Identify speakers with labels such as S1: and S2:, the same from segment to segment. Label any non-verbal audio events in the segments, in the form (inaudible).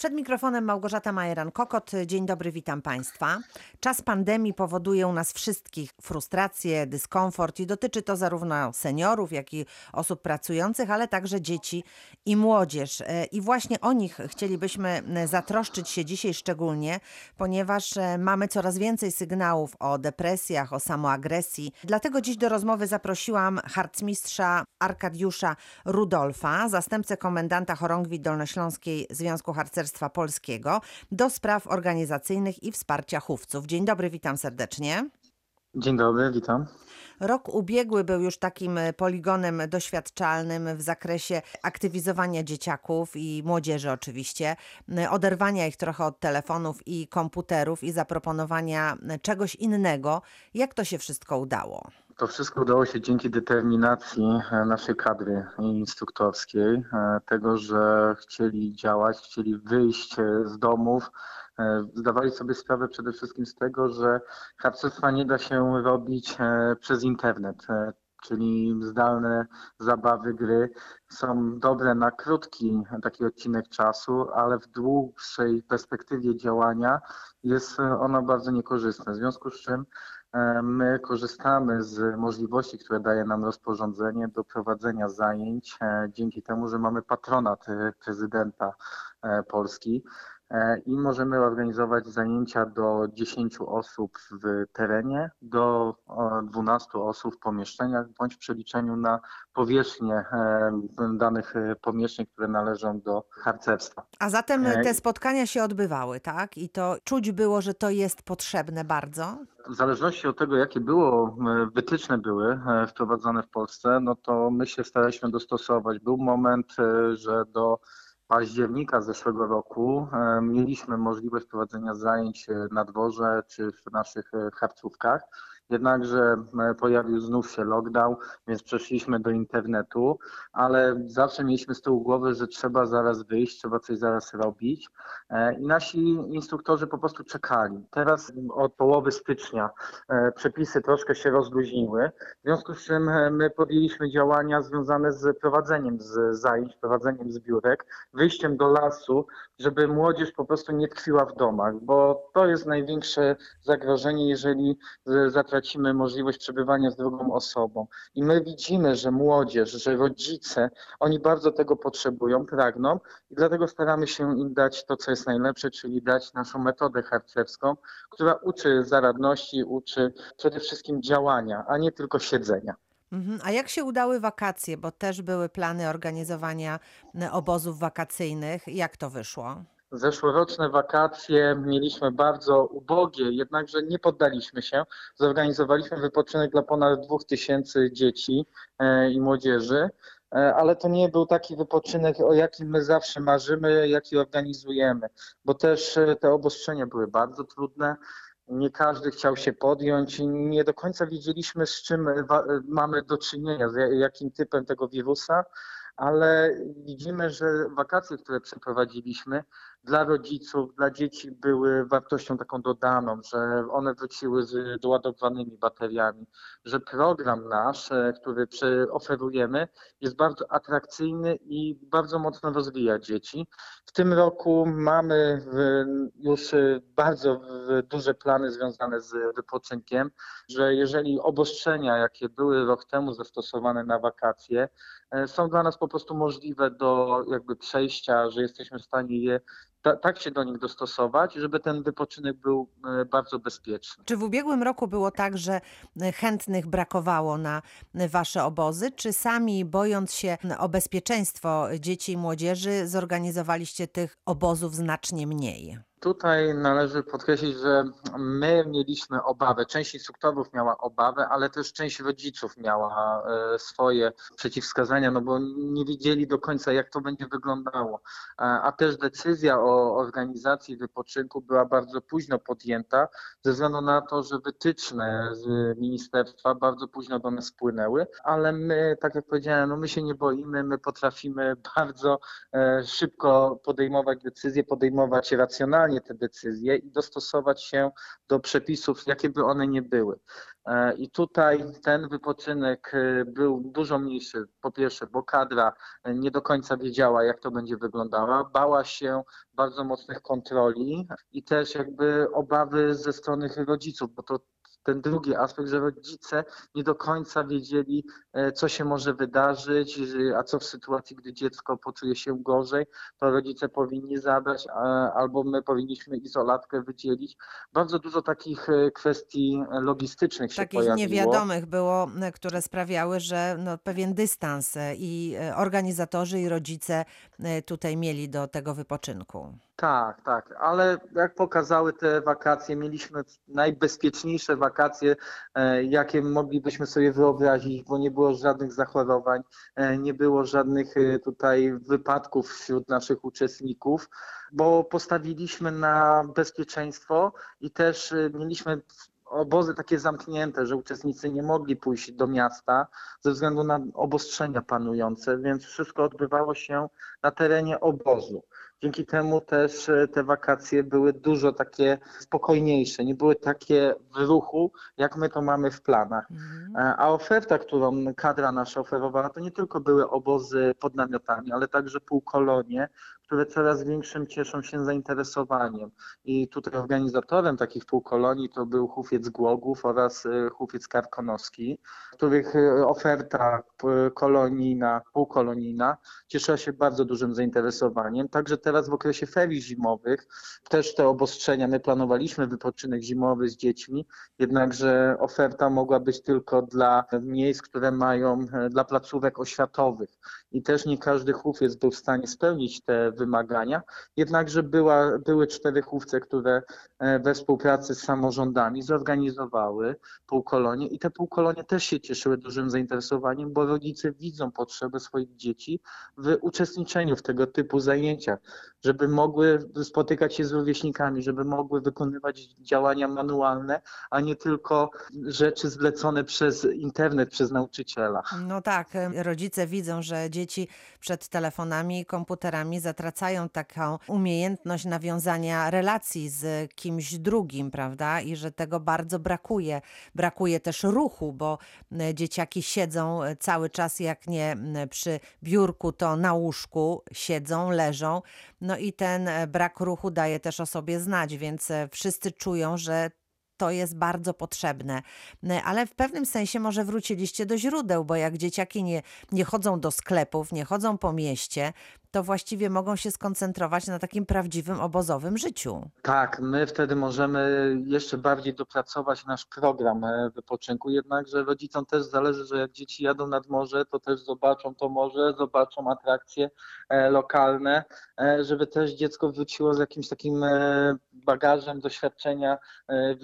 S1: Przed mikrofonem Małgorzata Majeran-Kokot. Dzień dobry, witam Państwa. Czas pandemii powoduje u nas wszystkich frustrację, dyskomfort i dotyczy to zarówno seniorów, jak i osób pracujących, ale także dzieci i młodzież. E, I właśnie o nich chcielibyśmy zatroszczyć się dzisiaj szczególnie, ponieważ e, mamy coraz więcej sygnałów o depresjach, o samoagresji. Dlatego dziś do rozmowy zaprosiłam harcmistrza Arkadiusza Rudolfa, zastępcę komendanta chorągwi dolnośląskiej Związku Harcerstwa Polskiego do spraw organizacyjnych i wsparcia chówców. Dzień dobry, witam serdecznie.
S2: Dzień dobry, witam.
S1: Rok ubiegły był już takim poligonem doświadczalnym w zakresie aktywizowania dzieciaków i młodzieży oczywiście, oderwania ich trochę od telefonów i komputerów i zaproponowania czegoś innego. Jak to się wszystko udało?
S2: To wszystko udało się dzięki determinacji e, naszej kadry instruktorskiej, e, tego, że chcieli działać, chcieli wyjść e, z domów, zdawali sobie sprawę przede wszystkim z tego, że harcerstwa nie da się robić przez internet czyli zdalne zabawy, gry są dobre na krótki taki odcinek czasu, ale w dłuższej perspektywie działania jest ono bardzo niekorzystne. W związku z czym my korzystamy z możliwości, które daje nam rozporządzenie do prowadzenia zajęć e, dzięki temu, że mamy patronat e, prezydenta Polski i możemy organizować zajęcia do 10 osób w terenie, do 12 osób w pomieszczeniach, bądź w przeliczeniu na powierzchnię danych pomieszczeń, które należą do harcerstwa.
S1: A zatem te spotkania się odbywały, tak? I to czuć było, że to jest potrzebne bardzo?
S2: w zależności od tego, jakie było e, wytyczne były e, wprowadzane w Polsce, no to my się staraliśmy dostosować. Był moment, e, że do października zeszłego roku mieliśmy możliwość prowadzenia zajęć na dworze czy w naszych harcówkach Jednakże e, pojawił znów się lockdown, więc przeszliśmy do internetu, ale zawsze mieliśmy z tyłu głowy, że trzeba zaraz wyjść, trzeba coś zaraz robić. E, I nasi instruktorzy po prostu czekali. Teraz od połowy stycznia e, przepisy troszkę się rozluźniły, w związku z czym my podjęliśmy działania związane z prowadzeniem z zajęć, prowadzeniem zbiórek, wyjściem do lasu, żeby młodzież po prostu nie tkwiła w domach, bo to jest największe zagrożenie, jeżeli zatracimy tracimy możliwość przebywania z drugą osobą. I my widzimy, że młodzież, że rodzice, oni bardzo tego potrzebują, pragną i dlatego staramy się im dać to, co jest najlepsze, czyli dać naszą metodę harcerską, która uczy zaradności, uczy przede wszystkim działania, a nie tylko siedzenia.
S1: Mhm. A jak się udały wakacje? Bo też były plany organizowania obozów wakacyjnych. Jak to wyszło?
S2: Zeszłoroczne wakacje mieliśmy bardzo ubogie, jednakże nie poddaliśmy się. Zorganizowaliśmy wypoczynek dla ponad 2000 dzieci e, i młodzieży, e, ale to nie był taki wypoczynek, o jakim my zawsze marzymy, jaki organizujemy, bo też e, te obostrzenia były bardzo trudne. Nie każdy chciał się podjąć nie do końca wiedzieliśmy, z czym mamy do czynienia, z jakim typem tego wirusa ale widzimy, że wakacje, które przeprowadziliśmy dla rodziców, dla dzieci były wartością taką dodaną, że one wróciły z doładowanymi bateriami, że program nasz, e, który oferujemy, jest bardzo atrakcyjny i bardzo mocno rozwija dzieci. W tym roku mamy już e, bardzo duże plany związane z wypoczynkiem, że jeżeli obostrzenia, jakie były rok temu zastosowane na wakacje, e, są dla nas po prostu możliwe do jakby przejścia, że jesteśmy w stanie je ta, tak się do nich dostosować, żeby ten wypoczynek był e, bardzo bezpieczny.
S1: Czy w ubiegłym roku było tak, że e, chętnych brakowało na e, wasze obozy, czy sami bojąc się o bezpieczeństwo dzieci i młodzieży zorganizowaliście tych obozów znacznie mniej?
S2: Tutaj należy podkreślić, że my mieliśmy obawę, część instruktorów miała obawę, ale też część rodziców miała e, swoje przeciwwskazania, no bo nie wiedzieli do końca, jak to będzie wyglądało. A też decyzja o organizacji wypoczynku była bardzo późno podjęta, ze względu na to, że wytyczne z ministerstwa bardzo późno do nas spłynęły, ale my, tak jak powiedziałem, no my się nie boimy, my potrafimy bardzo e, szybko podejmować decyzje, podejmować racjonalnie te decyzje i dostosować się do przepisów, jakie by one nie były. E, I tutaj ten wypoczynek e, był dużo mniejszy. Po pierwsze, bo kadra e, nie do końca wiedziała, jak to będzie wyglądała. Bała się bardzo mocnych kontroli i też jakby obawy ze strony rodziców, bo to ten drugi aspekt, że rodzice nie do końca wiedzieli, e, co się może wydarzyć, a co w sytuacji, gdy dziecko poczuje się gorzej, to rodzice powinni zabrać, albo my powinniśmy izolatkę wydzielić. Bardzo dużo takich e, kwestii logistycznych się
S1: Takich
S2: pojawiło.
S1: niewiadomych było, m, które sprawiały, że no, pewien dystans e, i e, organizatorzy i rodzice e, tutaj mieli do tego wypoczynku.
S2: Tak, tak, ale jak pokazały te wakacje, mieliśmy najbezpieczniejsze wakacje, e, jakie moglibyśmy sobie wyobrazić, bo nie było żadnych zachorowań, e, nie było żadnych e, tutaj wypadków wśród naszych uczestników, bo postawiliśmy na bezpieczeństwo i też mieliśmy obozy takie zamknięte, że uczestnicy nie mogli pójść do miasta ze względu na obostrzenia panujące, więc wszystko odbywało się na terenie obozu. Dzięki temu też e, te wakacje były dużo takie spokojniejsze, nie były takie w ruchu, jak my to mamy w planach.
S1: Mhm.
S2: E, A oferta, którą kadra nasza oferowała, to nie tylko były obozy pod namiotami, ale także półkolonie, które coraz większym cieszą się zainteresowaniem. I tutaj organizatorem takich półkolonii to był Hufiec Głogów oraz e, Hufiec Karkonoski, których e, oferta p- kolonijna, półkolonijna cieszyła się bardzo dużym zainteresowaniem. Także teraz w okresie ferii zimowych też te obostrzenia, my planowaliśmy wypoczynek zimowy z dziećmi, jednakże oferta mogła być tylko dla miejsc, które mają, dla placówek oświatowych. I też nie każdy chówiec był w stanie spełnić te wymagania, jednakże była, były cztery chówce, które e, we współpracy z samorządami zorganizowały półkolonie i te półkolonie też się cieszyły dużym zainteresowaniem, bo rodzice widzą potrzebę swoich dzieci w uczestniczeniu w tego typu zajęciach, żeby mogły spotykać się z rówieśnikami, żeby mogły wykonywać działania manualne, a nie tylko rzeczy zlecone przez internet, przez nauczyciela.
S1: No tak, e, rodzice widzą, że dzieci przed telefonami komputerami zatracają taką umiejętność nawiązania relacji z kimś drugim, prawda? I że tego bardzo brakuje. Brakuje też ruchu, bo e, dzieciaki siedzą e, cały czas, jak nie przy biurku, to na łóżku siedzą, leżą. No i ten e, brak ruchu daje też o sobie znać, więc wszyscy czują, że to jest bardzo potrzebne. Ne, Ale w pewnym sensie może wróciliście do źródeł, bo jak dzieciaki nie, nie chodzą do sklepów, nie chodzą po mieście, to właściwie mogą się skoncentrować na takim prawdziwym obozowym życiu.
S2: Tak, my wtedy możemy jeszcze bardziej dopracować nasz program e, wypoczynku, jednakże rodzicom też zależy, że jak dzieci jadą nad morze, to też zobaczą to morze, zobaczą atrakcje e, lokalne, e, żeby też dziecko wróciło z jakimś takim bagażem doświadczenia,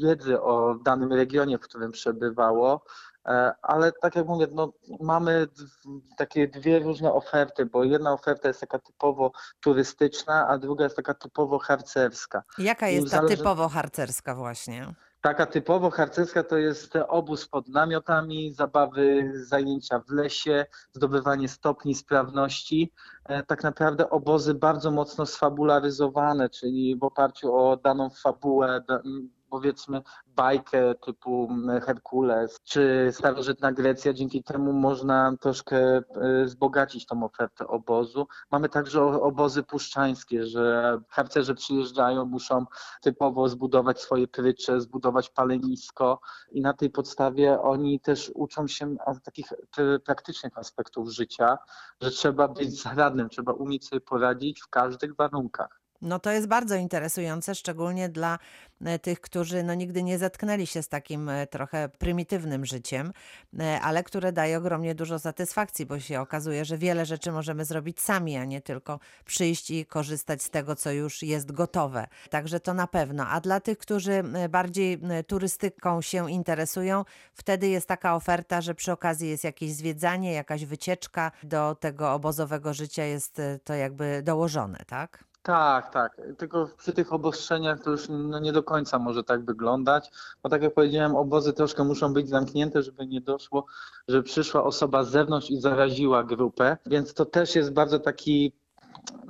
S2: wiedzy o danym regionie, w którym przebywało. E, Ale tak jak mówię, no, mamy takie dwie różne oferty, bo jedna oferta jest taka typowo turystyczna, a druga jest taka typowo harcerska.
S1: Jaka jest ta
S2: zależy-
S1: typowo harcerska właśnie?
S2: Taka typowo harcerska to jest obóz pod namiotami, zabawy, zajęcia w lesie, zdobywanie stopni sprawności. E, Tak naprawdę obozy bardzo mocno sfabularyzowane, czyli w oparciu o daną fabułę, powiedzmy bajkę typu Herkules czy starożytna Grecja. Dzięki temu można troszkę e, wzbogacić tą ofertę obozu. Mamy także obozy puszczańskie, że harcerze przyjeżdżają, muszą typowo zbudować swoje prycze, zbudować palenisko i na tej podstawie oni też uczą się takich praktycznych aspektów życia, że trzeba być zaradnym, trzeba umieć sobie poradzić w każdych warunkach.
S1: No to jest bardzo interesujące, szczególnie dla e, tych, którzy no, nigdy nie zetknęli się z takim e, trochę prymitywnym życiem, e, ale które daje ogromnie dużo satysfakcji, bo się okazuje, że wiele rzeczy możemy zrobić sami, a nie tylko przyjść i korzystać z tego, co już jest gotowe. Także to na pewno. A dla tych, którzy bardziej turystyką się interesują, wtedy jest taka oferta, że przy okazji jest jakieś zwiedzanie, jakaś wycieczka do tego obozowego życia jest to jakby dołożone, tak?
S2: Tak, tak. Tylko przy tych obostrzeniach to już no, nie do końca może tak wyglądać, bo tak jak powiedziałem, obozy troszkę muszą być zamknięte, żeby nie doszło, że przyszła osoba z zewnątrz i zaraziła grupę, więc to też jest bardzo taki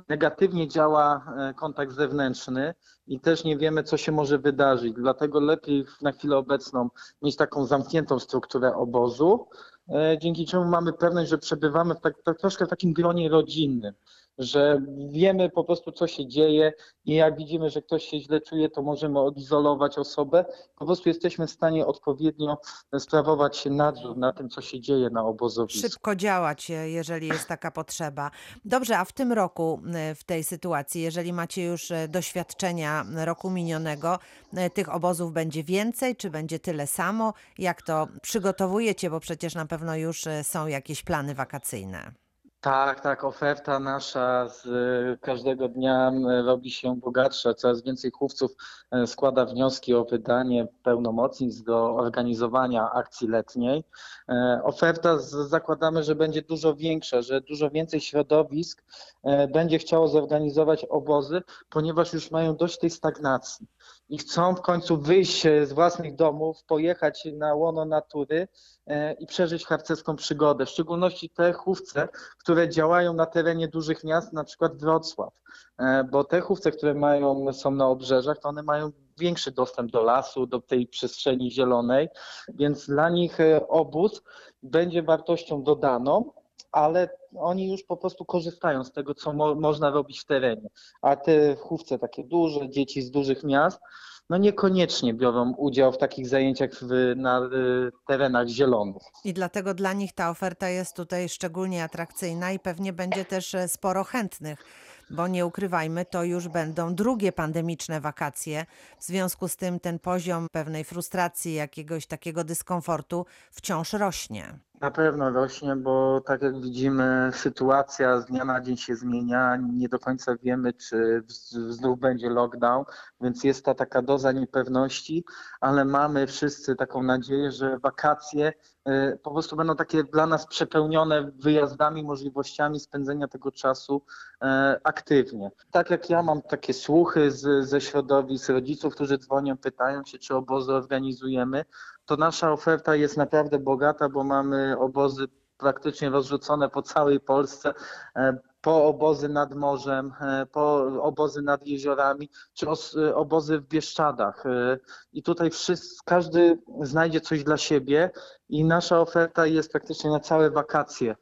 S2: negatywnie działa e, kontakt zewnętrzny i też nie wiemy, co się może wydarzyć. Dlatego lepiej na chwilę obecną mieć taką zamkniętą strukturę obozu, e, dzięki czemu mamy pewność, że przebywamy w tak, troszkę w takim gronie rodzinnym, że wiemy po prostu, co się dzieje i jak widzimy, że ktoś się źle czuje, to możemy odizolować osobę. Po prostu jesteśmy w stanie odpowiednio sprawować nadzór na tym, co się dzieje na obozowisku.
S1: Szybko działać, jeżeli jest taka potrzeba. Dobrze, a w tym roku, w tej sytuacji, jeżeli macie już e, doświadczenia roku minionego, e, tych obozów będzie więcej, czy będzie tyle samo? Jak to przygotowujecie, bo przecież na pewno już e, są jakieś plany wakacyjne.
S2: Tak, tak, oferta nasza z e, każdego dnia m, robi się bogatsza. Coraz więcej chówców e, składa wnioski o wydanie pełnomocnictw do organizowania akcji letniej. Oferta z, zakładamy, że będzie dużo większa, że dużo więcej środowisk będzie chciało zorganizować obozy, ponieważ już mają dość tej stagnacji i chcą w końcu wyjść e, z własnych domów, pojechać na łono natury e, i przeżyć harcerską przygodę. W szczególności te chówce, które działają na terenie dużych miast, na przykład Wrocław, E, bo te chówce, które mają, są na obrzeżach, to one mają większy dostęp do lasu, do tej przestrzeni zielonej, więc dla nich obóz będzie wartością dodaną, ale oni już po prostu korzystają z tego, co mo można robić w terenie. A te chówce takie duże, dzieci z dużych miast, no niekoniecznie biorą udział w takich zajęciach w, na y, terenach zielonych.
S1: I dlatego dla nich ta oferta jest tutaj szczególnie atrakcyjna i pewnie będzie też e, sporo chętnych, bo nie ukrywajmy, to już będą drugie pandemiczne wakacje. W związku z tym ten poziom pewnej frustracji, jakiegoś takiego dyskomfortu wciąż rośnie.
S2: Na pewno rośnie, bo tak jak widzimy, sytuacja z dnia na dzień się zmienia. Nie do końca wiemy, czy znów będzie lockdown, więc jest ta taka doza niepewności, ale mamy wszyscy taką nadzieję, że wakacje y, po prostu będą takie dla nas przepełnione wyjazdami, możliwościami spędzenia tego czasu e, aktywnie. Tak jak ja mam takie słuchy z, ze środowisk rodziców, którzy dzwonią, pytają się, czy obozy organizujemy, to nasza oferta jest naprawdę bogata, bo mamy obozy praktycznie rozrzucone po całej Polsce, e, po obozy nad morzem, e, po obozy nad jeziorami, czy e, obozy w Bieszczadach. I tutaj wszyscy, każdy znajdzie coś dla siebie i nasza oferta jest praktycznie na całe wakacje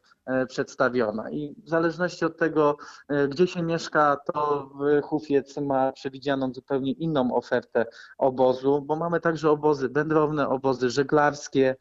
S2: przedstawiona. I w zależności od tego, e, gdzie się mieszka, to Hufiec ma przewidzianą zupełnie inną ofertę obozu, bo mamy także obozy wędrowne, obozy żeglarskie,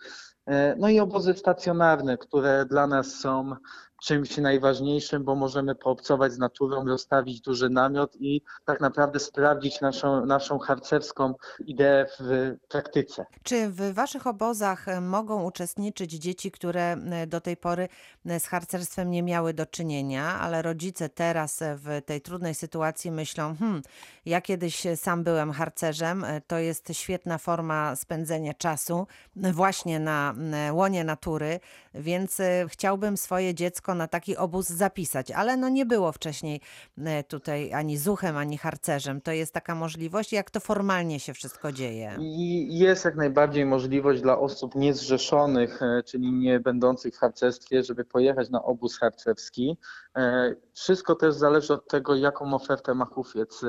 S2: e, no i obozy stacjonarne, które dla nas są czymś najważniejszym, bo możemy poobcować z naturą, rozstawić duży namiot i tak naprawdę sprawdzić naszą, naszą harcerską ideę w praktyce.
S1: Czy w waszych obozach e, mogą uczestniczyć dzieci, które do tej pory e, z harcerstwem nie miały do czynienia, ale rodzice teraz e, w tej trudnej sytuacji myślą, hmm, ja kiedyś sam byłem harcerzem, to jest świetna forma spędzenia czasu właśnie na łonie natury, więc chciałbym swoje dziecko na taki obóz zapisać, ale no nie było wcześniej e, tutaj ani zuchem, ani harcerzem. To jest taka możliwość, jak to formalnie się wszystko dzieje.
S2: I jest jak najbardziej możliwość dla osób niezrzeszonych, e, czyli nie będących w harcerstwie, żeby pojechać na obóz harcerski. E, Wszystko też zależy od tego, jaką ofertę ma Hufiec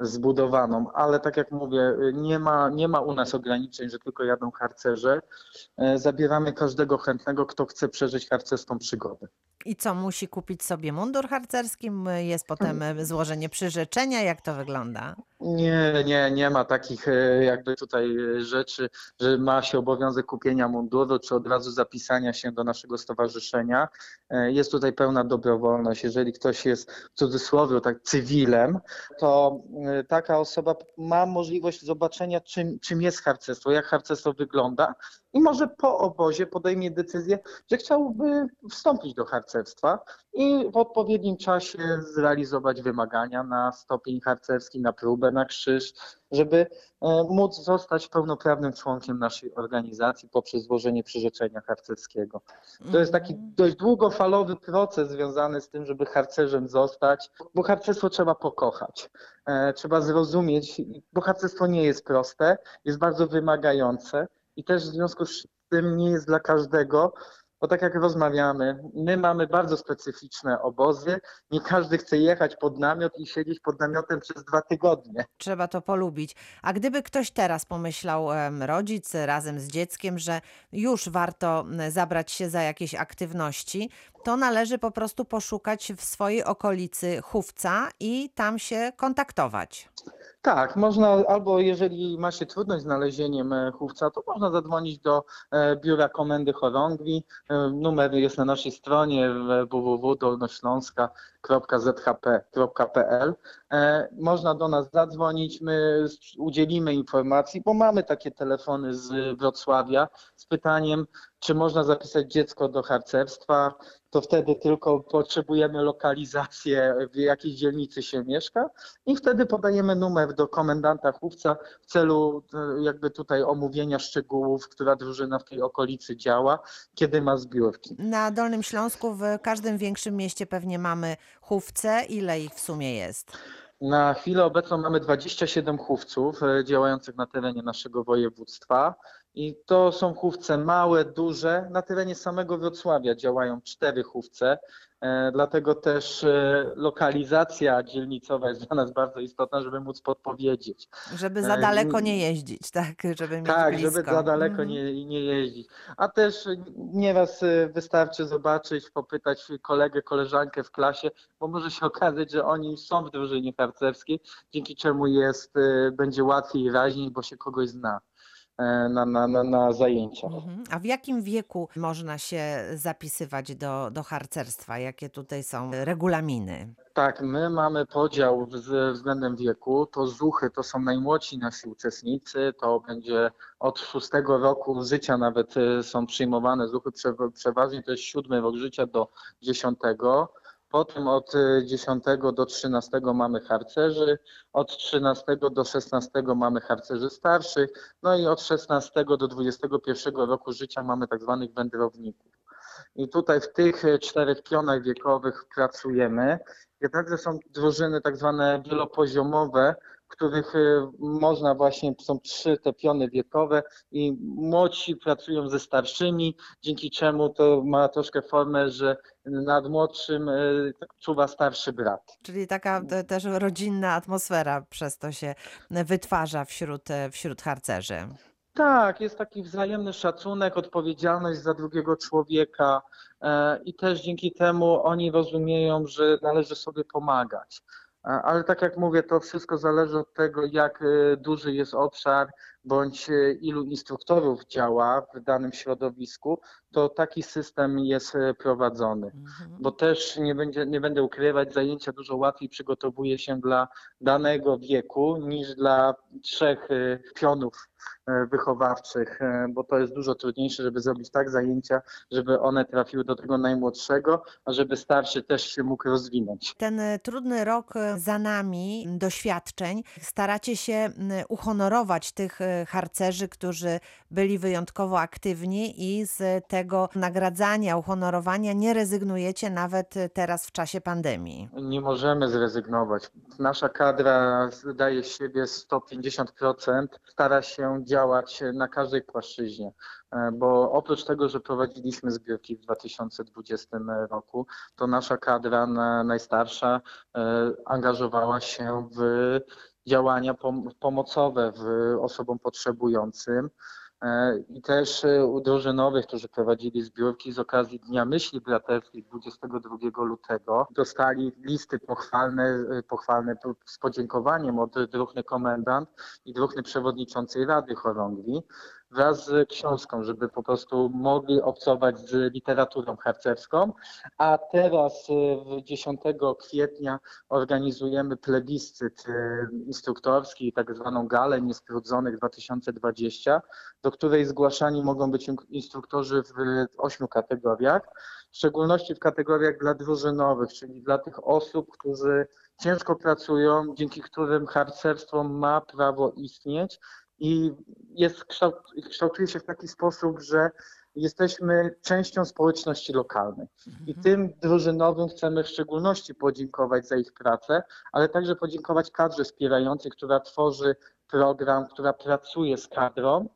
S2: zbudowaną, ale tak jak mówię, nie ma, nie ma u nas ograniczeń, że tylko jadą harcerze. Zabieramy każdego chętnego, kto chce przeżyć harcerską przygodę. something.
S1: I co, musi kupić sobie mundur harcerski? Jest potem e, złożenie przyrzeczenia? Jak to wygląda?
S2: Nie, nie, nie ma takich e, jakby tutaj e, rzeczy, że ma się obowiązek kupienia munduru, czy od razu zapisania się do naszego stowarzyszenia. Jest tutaj pełna dobrowolność. Jeżeli ktoś jest w cudzysłowie tak cywilem, to taka osoba ma możliwość zobaczenia, czym, czym jest harcerstwo, jak harcerstwo wygląda i może po obozie podejmie decyzję, że chciałby wstąpić do harcerstwa i w odpowiednim czasie zrealizować wymagania na stopień harcerski, na próbę, na krzyż, żeby e, móc zostać pełnoprawnym członkiem naszej organizacji poprzez złożenie przyrzeczenia harcerskiego. To jest taki dość długofalowy proces związany z tym, żeby harcerzem zostać, bo harcerstwo trzeba pokochać. E, Trzeba zrozumieć, bo harcerstwo nie jest proste, jest bardzo wymagające i też w związku z tym nie jest dla każdego. Bo tak jak rozmawiamy, my mamy bardzo specyficzne obozy. Nie każdy chce jechać pod namiot i siedzieć pod namiotem przez dwa tygodnie.
S1: Trzeba to polubić. A gdyby ktoś teraz pomyślał, rodzic razem z dzieckiem, że już warto zabrać się za jakieś aktywności, to należy po prostu poszukać w swojej okolicy chówca i tam się kontaktować.
S2: Tak, można, albo jeżeli ma się trudność z znalezieniem e, chówca, to można zadzwonić do e, biura komendy chorągwi. E, Numer jest na naszej stronie www.dolnośląska.zhp.pl. E, Można do nas zadzwonić, my udzielimy informacji, bo mamy takie telefony z Wrocławia z pytaniem, czy można zapisać dziecko do harcerstwa. To wtedy tylko potrzebujemy lokalizację, w jakiej dzielnicy się mieszka i wtedy podajemy numer do komendanta chówca w celu e, jakby tutaj omówienia szczegółów, która drużyna w tej okolicy działa, kiedy ma zbiórki.
S1: Na Dolnym Śląsku, w każdym większym mieście pewnie mamy chówce. Ile ich w sumie jest?
S2: Na chwilę obecną mamy 27 chówców e, działających na terenie naszego województwa. I to są chówce małe, duże. Na terenie samego Wrocławia działają cztery chówce. E, Dlatego też e, lokalizacja dzielnicowa jest dla nas bardzo istotna, żeby móc podpowiedzieć.
S1: Żeby za
S2: E,
S1: daleko
S2: n-
S1: nie jeździć, tak? Żeby mieć
S2: Tak,
S1: blisko.
S2: żeby za daleko
S1: Mhm.
S2: nie, nie jeździć. A też nieraz wystarczy zobaczyć, popytać kolegę, koleżankę w klasie, bo może się okazać, że oni są w drużynie harcerskiej, dzięki czemu jest, będzie łatwiej i raźniej, bo się kogoś zna na, na, na, na zajęciach.
S1: Mhm. A w jakim wieku można się zapisywać do, do harcerstwa? Jakie tutaj są regulaminy?
S2: Tak, my mamy podział z- względem wieku. To zuchy to są najmłodsi nasi uczestnicy. To będzie od szóstego roku życia nawet y, są przyjmowane zuchy. Prze- Przeważnie to jest siódmy rok życia do dziesiątego. Potem od y, 10 do 13 mamy harcerzy, od 13 do 16 mamy harcerzy starszych, no i od 16 do 21 roku życia mamy tak zwanych wędrowników. I tutaj w tych e, czterech pionach wiekowych pracujemy. Jednakże są drużyny tak zwane wielopoziomowe, których e, można właśnie, są trzy te piony wiekowe i młodsi pracują ze starszymi, dzięki czemu to ma troszkę formę, że nad młodszym e, tak czuwa starszy brat.
S1: Czyli taka te, też rodzinna atmosfera przez to się wytwarza wśród, e, wśród harcerzy.
S2: Tak, jest taki wzajemny szacunek, odpowiedzialność za drugiego człowieka i też dzięki temu oni rozumieją, że należy sobie pomagać. Ale tak jak mówię, to wszystko zależy od tego, jak e, duży jest obszar, bądź e, ilu instruktorów działa w danym środowisku, to taki system jest e, prowadzony
S1: Mhm.
S2: bo też nie, będzie, nie będę ukrywać, zajęcia dużo łatwiej przygotowuje się dla danego wieku niż dla trzech y, pionów wychowawczych, bo to jest dużo trudniejsze, żeby zrobić tak zajęcia, żeby one trafiły do tego najmłodszego, a żeby starszy też się mógł rozwinąć.
S1: Ten e, trudny rok e, za nami, doświadczeń, staracie się uhonorować tych e, harcerzy, którzy byli wyjątkowo aktywni i z tego nagradzania, uhonorowania nie rezygnujecie nawet teraz w czasie pandemii.
S2: Nie możemy zrezygnować. Nasza kadra daje siebie 150%, stara się działać na każdej płaszczyźnie, e, bo oprócz tego, że prowadziliśmy zbiórki w 2020 roku, to nasza kadra na- najstarsza e, angażowała się w działania pom- pomocowe w osobom potrzebującym. E, I też e, u drużynowych, którzy prowadzili zbiórki z okazji Dnia Myśli Braterskiej 22 lutego, dostali listy pochwalne, e, pochwalne z podziękowaniem od druhny komendant i druhny przewodniczącej Rady Chorągwi wraz z książką, żeby po prostu mogli obcować z literaturą harcerską. A teraz e, w 10 kwietnia organizujemy plebiscyt e, instruktorski, tak zwaną galę niestrudzonych 2020, do której zgłaszani mogą być instruktorzy w ośmiu kategoriach, w szczególności w kategoriach dla drużynowych, czyli dla tych osób, którzy ciężko pracują, dzięki którym harcerstwo ma prawo istnieć i jest, kształt, kształtuje się w taki sposób, że jesteśmy częścią społeczności lokalnej. I tym drużynowym chcemy w szczególności podziękować za ich pracę, ale także podziękować kadrze wspierającej, która tworzy program, która pracuje z kadrą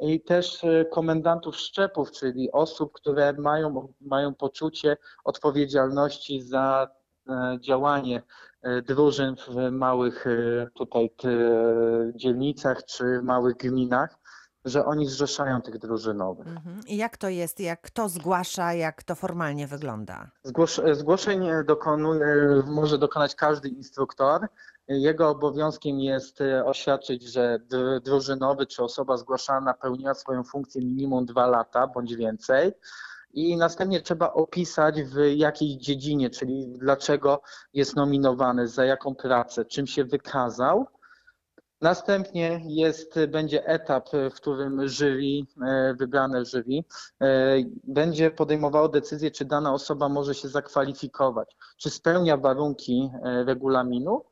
S2: i też e, komendantów szczepów, czyli osób, które mają, mają poczucie odpowiedzialności za e, działanie drużyn w małych e, tutaj t- dzielnicach czy małych gminach, że oni zrzeszają tych drużynowych.
S1: Mhm. I jak to jest? Jak kto zgłasza? Jak to formalnie wygląda?
S2: Zgłosz, zgłoszeń dokonuje, może dokonać każdy instruktor. Jego obowiązkiem jest e, oświadczyć, że dr- drużynowy czy osoba zgłaszana pełniła swoją funkcję minimum dwa lata bądź więcej. I następnie trzeba opisać w jakiej dziedzinie, czyli dlaczego jest nominowany, za jaką pracę, czym się wykazał. Następnie jest, będzie etap, w którym jury, e, wybrane jury, e, będzie podejmowało decyzję, czy dana osoba może się zakwalifikować, czy spełnia warunki e, regulaminu.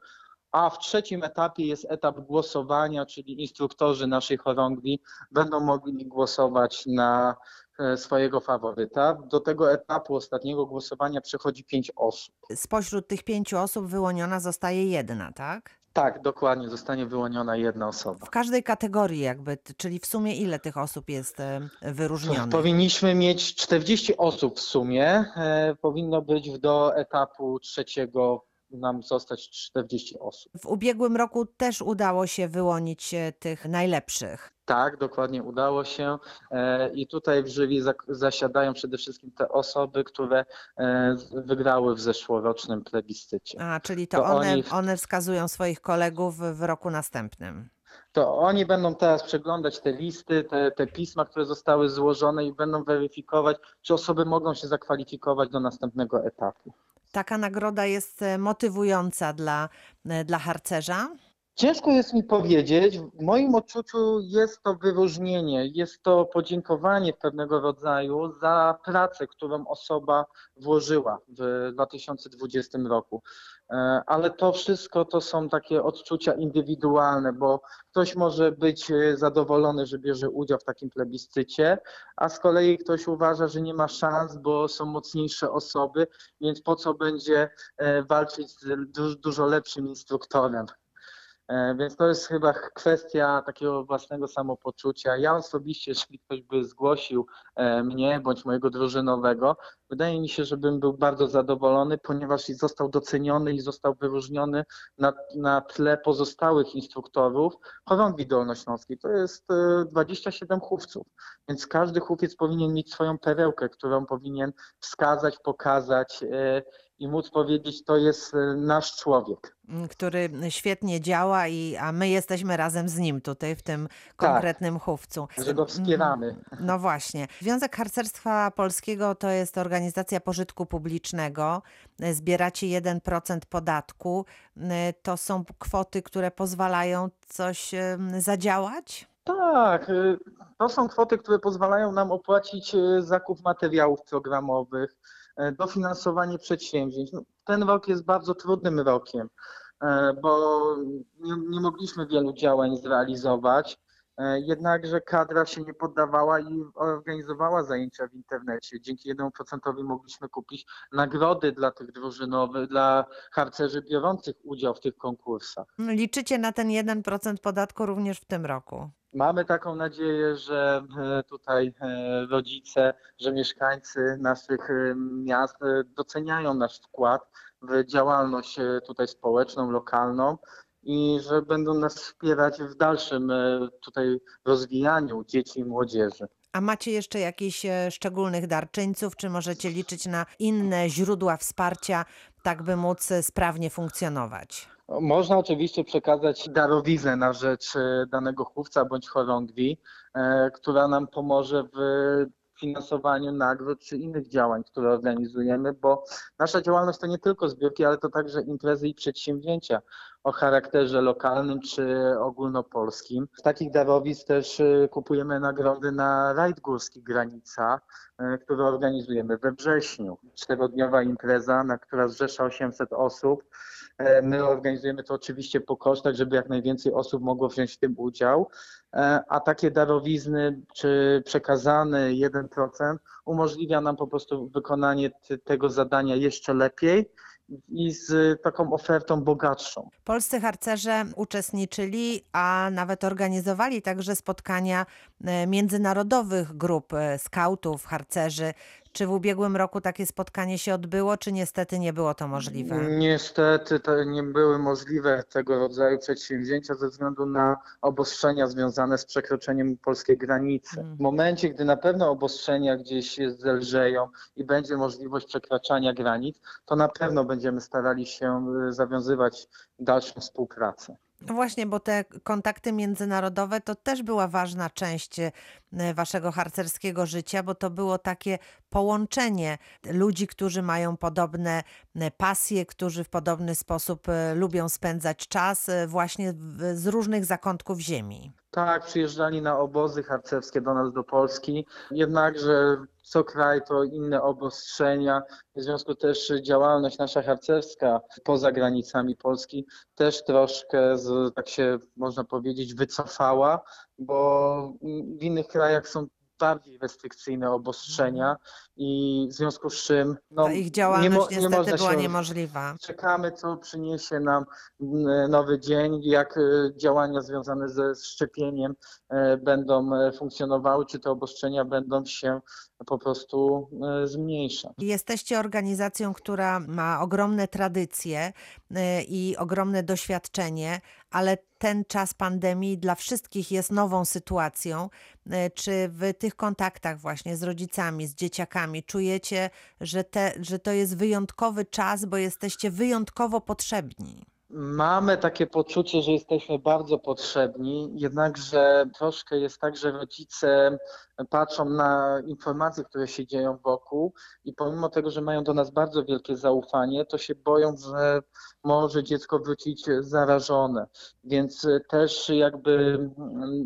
S2: A w trzecim etapie jest etap głosowania, czyli instruktorzy naszej chorągwi będą mogli głosować na swojego faworyta. Do tego etapu ostatniego głosowania przechodzi pięć osób.
S1: Spośród tych pięciu osób wyłoniona zostaje jedna, tak?
S2: Tak, dokładnie, zostanie wyłoniona jedna osoba.
S1: W każdej kategorii jakby, czyli w sumie ile tych osób jest e, wyróżnionych?
S2: Powinniśmy mieć 40 osób w sumie. E, Powinno być do etapu trzeciego nam zostać 40 osób.
S1: W ubiegłym roku też udało się wyłonić e, tych najlepszych.
S2: Tak, dokładnie udało się. E, I tutaj w jury zasiadają przede wszystkim te osoby, które e, wygrały w zeszłorocznym plebiscycie.
S1: A, czyli to,
S2: To
S1: one,
S2: oni-
S1: one wskazują swoich kolegów w roku następnym.
S2: To oni będą teraz przeglądać te listy, te, te pisma, które zostały złożone i będą weryfikować, czy osoby mogą się zakwalifikować do następnego etapu.
S1: Taka nagroda jest e, motywująca dla, dla harcerza.
S2: Ciężko jest mi powiedzieć. W moim odczuciu jest to wyróżnienie, jest to podziękowanie pewnego rodzaju za pracę, którą osoba włożyła w 2020 roku. E, Ale to wszystko to są takie odczucia indywidualne, bo ktoś może być e, zadowolony, że bierze udział w takim plebiscycie, a z kolei ktoś uważa, że nie ma szans, bo są mocniejsze osoby, więc po co będzie e, walczyć z du- dużo lepszym instruktorem. E, Więc to jest chyba kwestia takiego własnego samopoczucia. Ja osobiście, (laughs) jeśli ktoś by zgłosił e, mnie bądź mojego drużynowego, wydaje mi się, że bym był bardzo zadowolony, ponieważ został doceniony i został wyróżniony na, na tle pozostałych instruktorów chorągwi dolnośląskiej. To jest e, 27 chówców, więc każdy chówiec powinien mieć swoją perełkę, którą powinien wskazać, pokazać e, i móc powiedzieć, to jest e, nasz człowiek.
S1: m, który świetnie działa, i, a my jesteśmy razem z nim tutaj w tym konkretnym chówcu.
S2: że go wspieramy.
S1: No właśnie. Związek Harcerstwa Polskiego to jest organizacja pożytku publicznego. Zbieracie 1% podatku. To są kwoty, które pozwalają coś zadziałać?
S2: Tak, y, to są kwoty, które pozwalają nam opłacić y, zakup materiałów programowych, dofinansowanie przedsięwzięć. No, Ten rok jest bardzo trudnym rokiem, y, bo nie, nie mogliśmy wielu działań zrealizować. Y, Jednakże kadra się nie poddawała i organizowała zajęcia w internecie. Dzięki 1% mogliśmy kupić nagrody dla tych drużynowych, dla harcerzy biorących udział w tych konkursach.
S1: Liczycie na ten 1% podatku również w tym roku.
S2: Mamy taką nadzieję, że e, tutaj e, rodzice, że mieszkańcy naszych e, miast e, doceniają nasz wkład w działalność e, tutaj społeczną, lokalną i że będą nas wspierać w dalszym e, tutaj rozwijaniu dzieci i młodzieży.
S1: A macie jeszcze jakichś e, szczególnych darczyńców, czy możecie liczyć na inne źródła wsparcia, tak by móc e, sprawnie funkcjonować?
S2: Można oczywiście przekazać darowiznę na rzecz danego chówca bądź chorągwi, która nam pomoże w finansowaniu nagród czy innych działań, które organizujemy, bo nasza działalność to nie tylko zbiórki, ale to także imprezy i przedsięwzięcia o charakterze lokalnym czy ogólnopolskim. Z takich darowizn też e, kupujemy nagrody na rajd górski Granica, e, który organizujemy we wrześniu. Czterodniowa impreza, na która zrzesza 800 osób. E, My organizujemy to oczywiście po kosztach, żeby jak najwięcej osób mogło wziąć w tym udział, E, a takie darowizny czy przekazany 1% umożliwia nam po prostu wykonanie tego zadania jeszcze lepiej i z taką ofertą bogatszą.
S1: Polscy harcerze uczestniczyli, a nawet organizowali także spotkania e, międzynarodowych grup e, skautów, harcerzy. Czy w ubiegłym roku takie spotkanie się odbyło, czy niestety nie było to możliwe?
S2: Niestety to nie były możliwe tego rodzaju przedsięwzięcia ze względu na obostrzenia związane z przekroczeniem polskiej granicy.
S1: Mm.
S2: W momencie, gdy na pewno obostrzenia gdzieś zelżeją i będzie możliwość przekraczania granic, to na pewno będziemy starali się y, zawiązywać dalszą współpracę.
S1: No właśnie, bo te kontakty międzynarodowe to też była ważna część e, waszego harcerskiego życia, bo to było takie połączenie ludzi, którzy mają podobne e, pasje, którzy w podobny sposób e, lubią spędzać czas właśnie z różnych zakątków ziemi.
S2: Tak, przyjeżdżali na obozy harcerskie do nas do Polski, jednakże co kraj to inne obostrzenia, w związku też działalność nasza harcerska poza granicami Polski też troszkę, z, tak się można powiedzieć, wycofała, bo w innych krajach są bardziej restrykcyjne obostrzenia i w związku z czym no,
S1: Ta ich
S2: nie,
S1: działalność
S2: mo- nie
S1: niestety
S2: można
S1: była
S2: się
S1: niemożliwa.
S2: Czekamy, co przyniesie nam m, nowy dzień, jak e, działania związane ze szczepieniem e, będą e, funkcjonowały, czy te obostrzenia będą się po prostu e, zmniejszać.
S1: Jesteście organizacją, która ma ogromne tradycje i ogromne doświadczenie, ale ten czas pandemii dla wszystkich jest nową sytuacją. Y, Czy w tych kontaktach właśnie z rodzicami, z dzieciakami czujecie, że, te, że to jest wyjątkowy czas, bo jesteście wyjątkowo potrzebni?
S2: Mamy takie poczucie, że jesteśmy bardzo potrzebni, jednakże troszkę jest tak, że rodzice patrzą na informacje, które się dzieją wokół i pomimo tego, że mają do nas bardzo wielkie zaufanie, to się boją, że może dziecko wrócić zarażone. Więc też jakby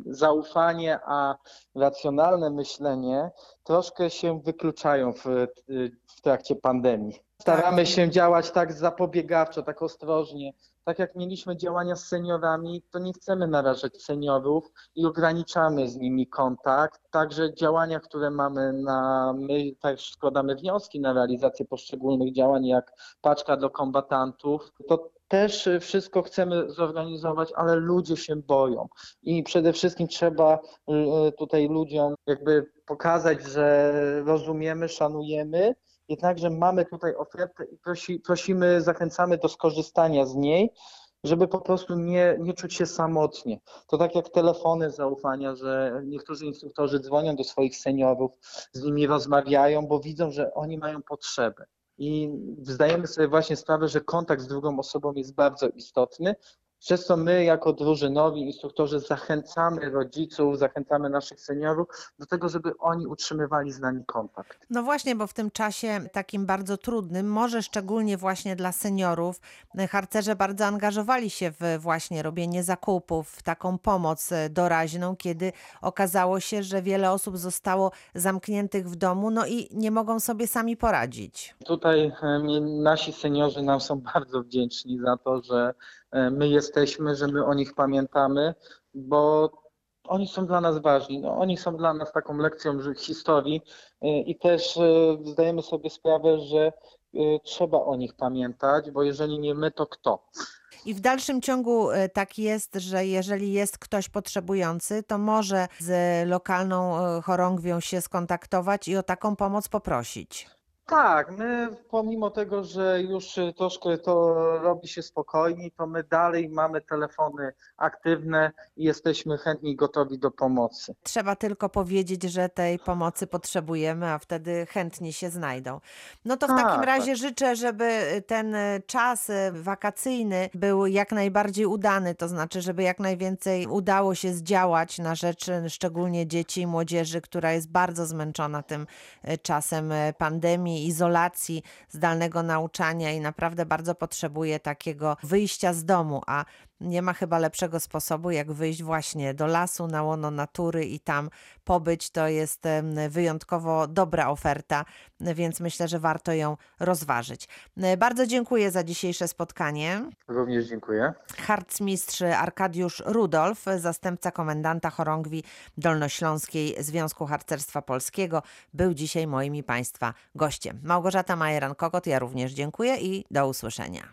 S2: zaufanie, a racjonalne myślenie troszkę się wykluczają w, w trakcie pandemii. Staramy się działać tak zapobiegawczo, tak ostrożnie. Tak jak mieliśmy działania z seniorami, to nie chcemy narażać seniorów i ograniczamy z nimi kontakt. Także działania, które mamy na, my też składamy wnioski na realizację poszczególnych działań, jak paczka do kombatantów, to też wszystko chcemy zorganizować, ale ludzie się boją. I przede wszystkim trzeba y, tutaj ludziom jakby pokazać, że rozumiemy, szanujemy, jednakże mamy tutaj ofertę i prosi, prosimy, zachęcamy do skorzystania z niej, żeby po prostu nie, nie czuć się samotnie. To tak jak telefony zaufania, że niektórzy instruktorzy dzwonią do swoich seniorów, z nimi rozmawiają, bo widzą, że oni mają potrzeby. I zdajemy sobie właśnie sprawę, że kontakt z drugą osobą jest bardzo istotny, przez co my jako drużynowi instruktorzy zachęcamy rodziców, zachęcamy naszych seniorów do tego, żeby oni utrzymywali z nami kontakt.
S1: No właśnie, bo w tym czasie takim bardzo trudnym, może szczególnie właśnie dla seniorów, harcerze bardzo angażowali się w właśnie robienie zakupów, w taką pomoc doraźną, kiedy okazało się, że wiele osób zostało zamkniętych w domu, no i nie mogą sobie sami poradzić.
S2: Tutaj e, nasi seniorzy nam są (laughs) bardzo wdzięczni za to, że my jesteśmy, że my o nich pamiętamy, bo oni są dla nas ważni. No, oni są dla nas taką lekcją historii e, i też e, zdajemy sobie sprawę, że e, trzeba o nich pamiętać, bo jeżeli nie my, to kto?
S1: I w dalszym ciągu e, tak jest, że jeżeli jest ktoś potrzebujący, to może z lokalną e, chorągwią się skontaktować i o taką pomoc poprosić.
S2: Tak, my pomimo tego, że już y, troszkę to robi się spokojniej, to my dalej mamy telefony aktywne i jesteśmy chętni i gotowi do pomocy.
S1: Trzeba tylko powiedzieć, że tej pomocy potrzebujemy, a wtedy chętnie się znajdą. No to w takim
S2: Tak,
S1: razie życzę, żeby ten e, czas wakacyjny był jak najbardziej udany, to znaczy, żeby jak najwięcej udało się zdziałać na rzecz szczególnie dzieci i młodzieży, która jest bardzo zmęczona tym czasem e, pandemii, izolacji, zdalnego nauczania i naprawdę bardzo potrzebuje takiego wyjścia z domu, a nie ma chyba lepszego sposobu, jak wyjść właśnie do lasu, na łono natury i tam pobyć. To jest wyjątkowo dobra oferta, więc myślę, że warto ją rozważyć. E, Bardzo dziękuję za dzisiejsze spotkanie.
S2: Również dziękuję.
S1: Harcmistrz Arkadiusz Rudolf, zastępca komendanta chorągwi dolnośląskiej Związku Harcerstwa Polskiego, był dzisiaj moim i Państwa gościem. Małgorzata Majeran-Kokot, ja również dziękuję i do usłyszenia.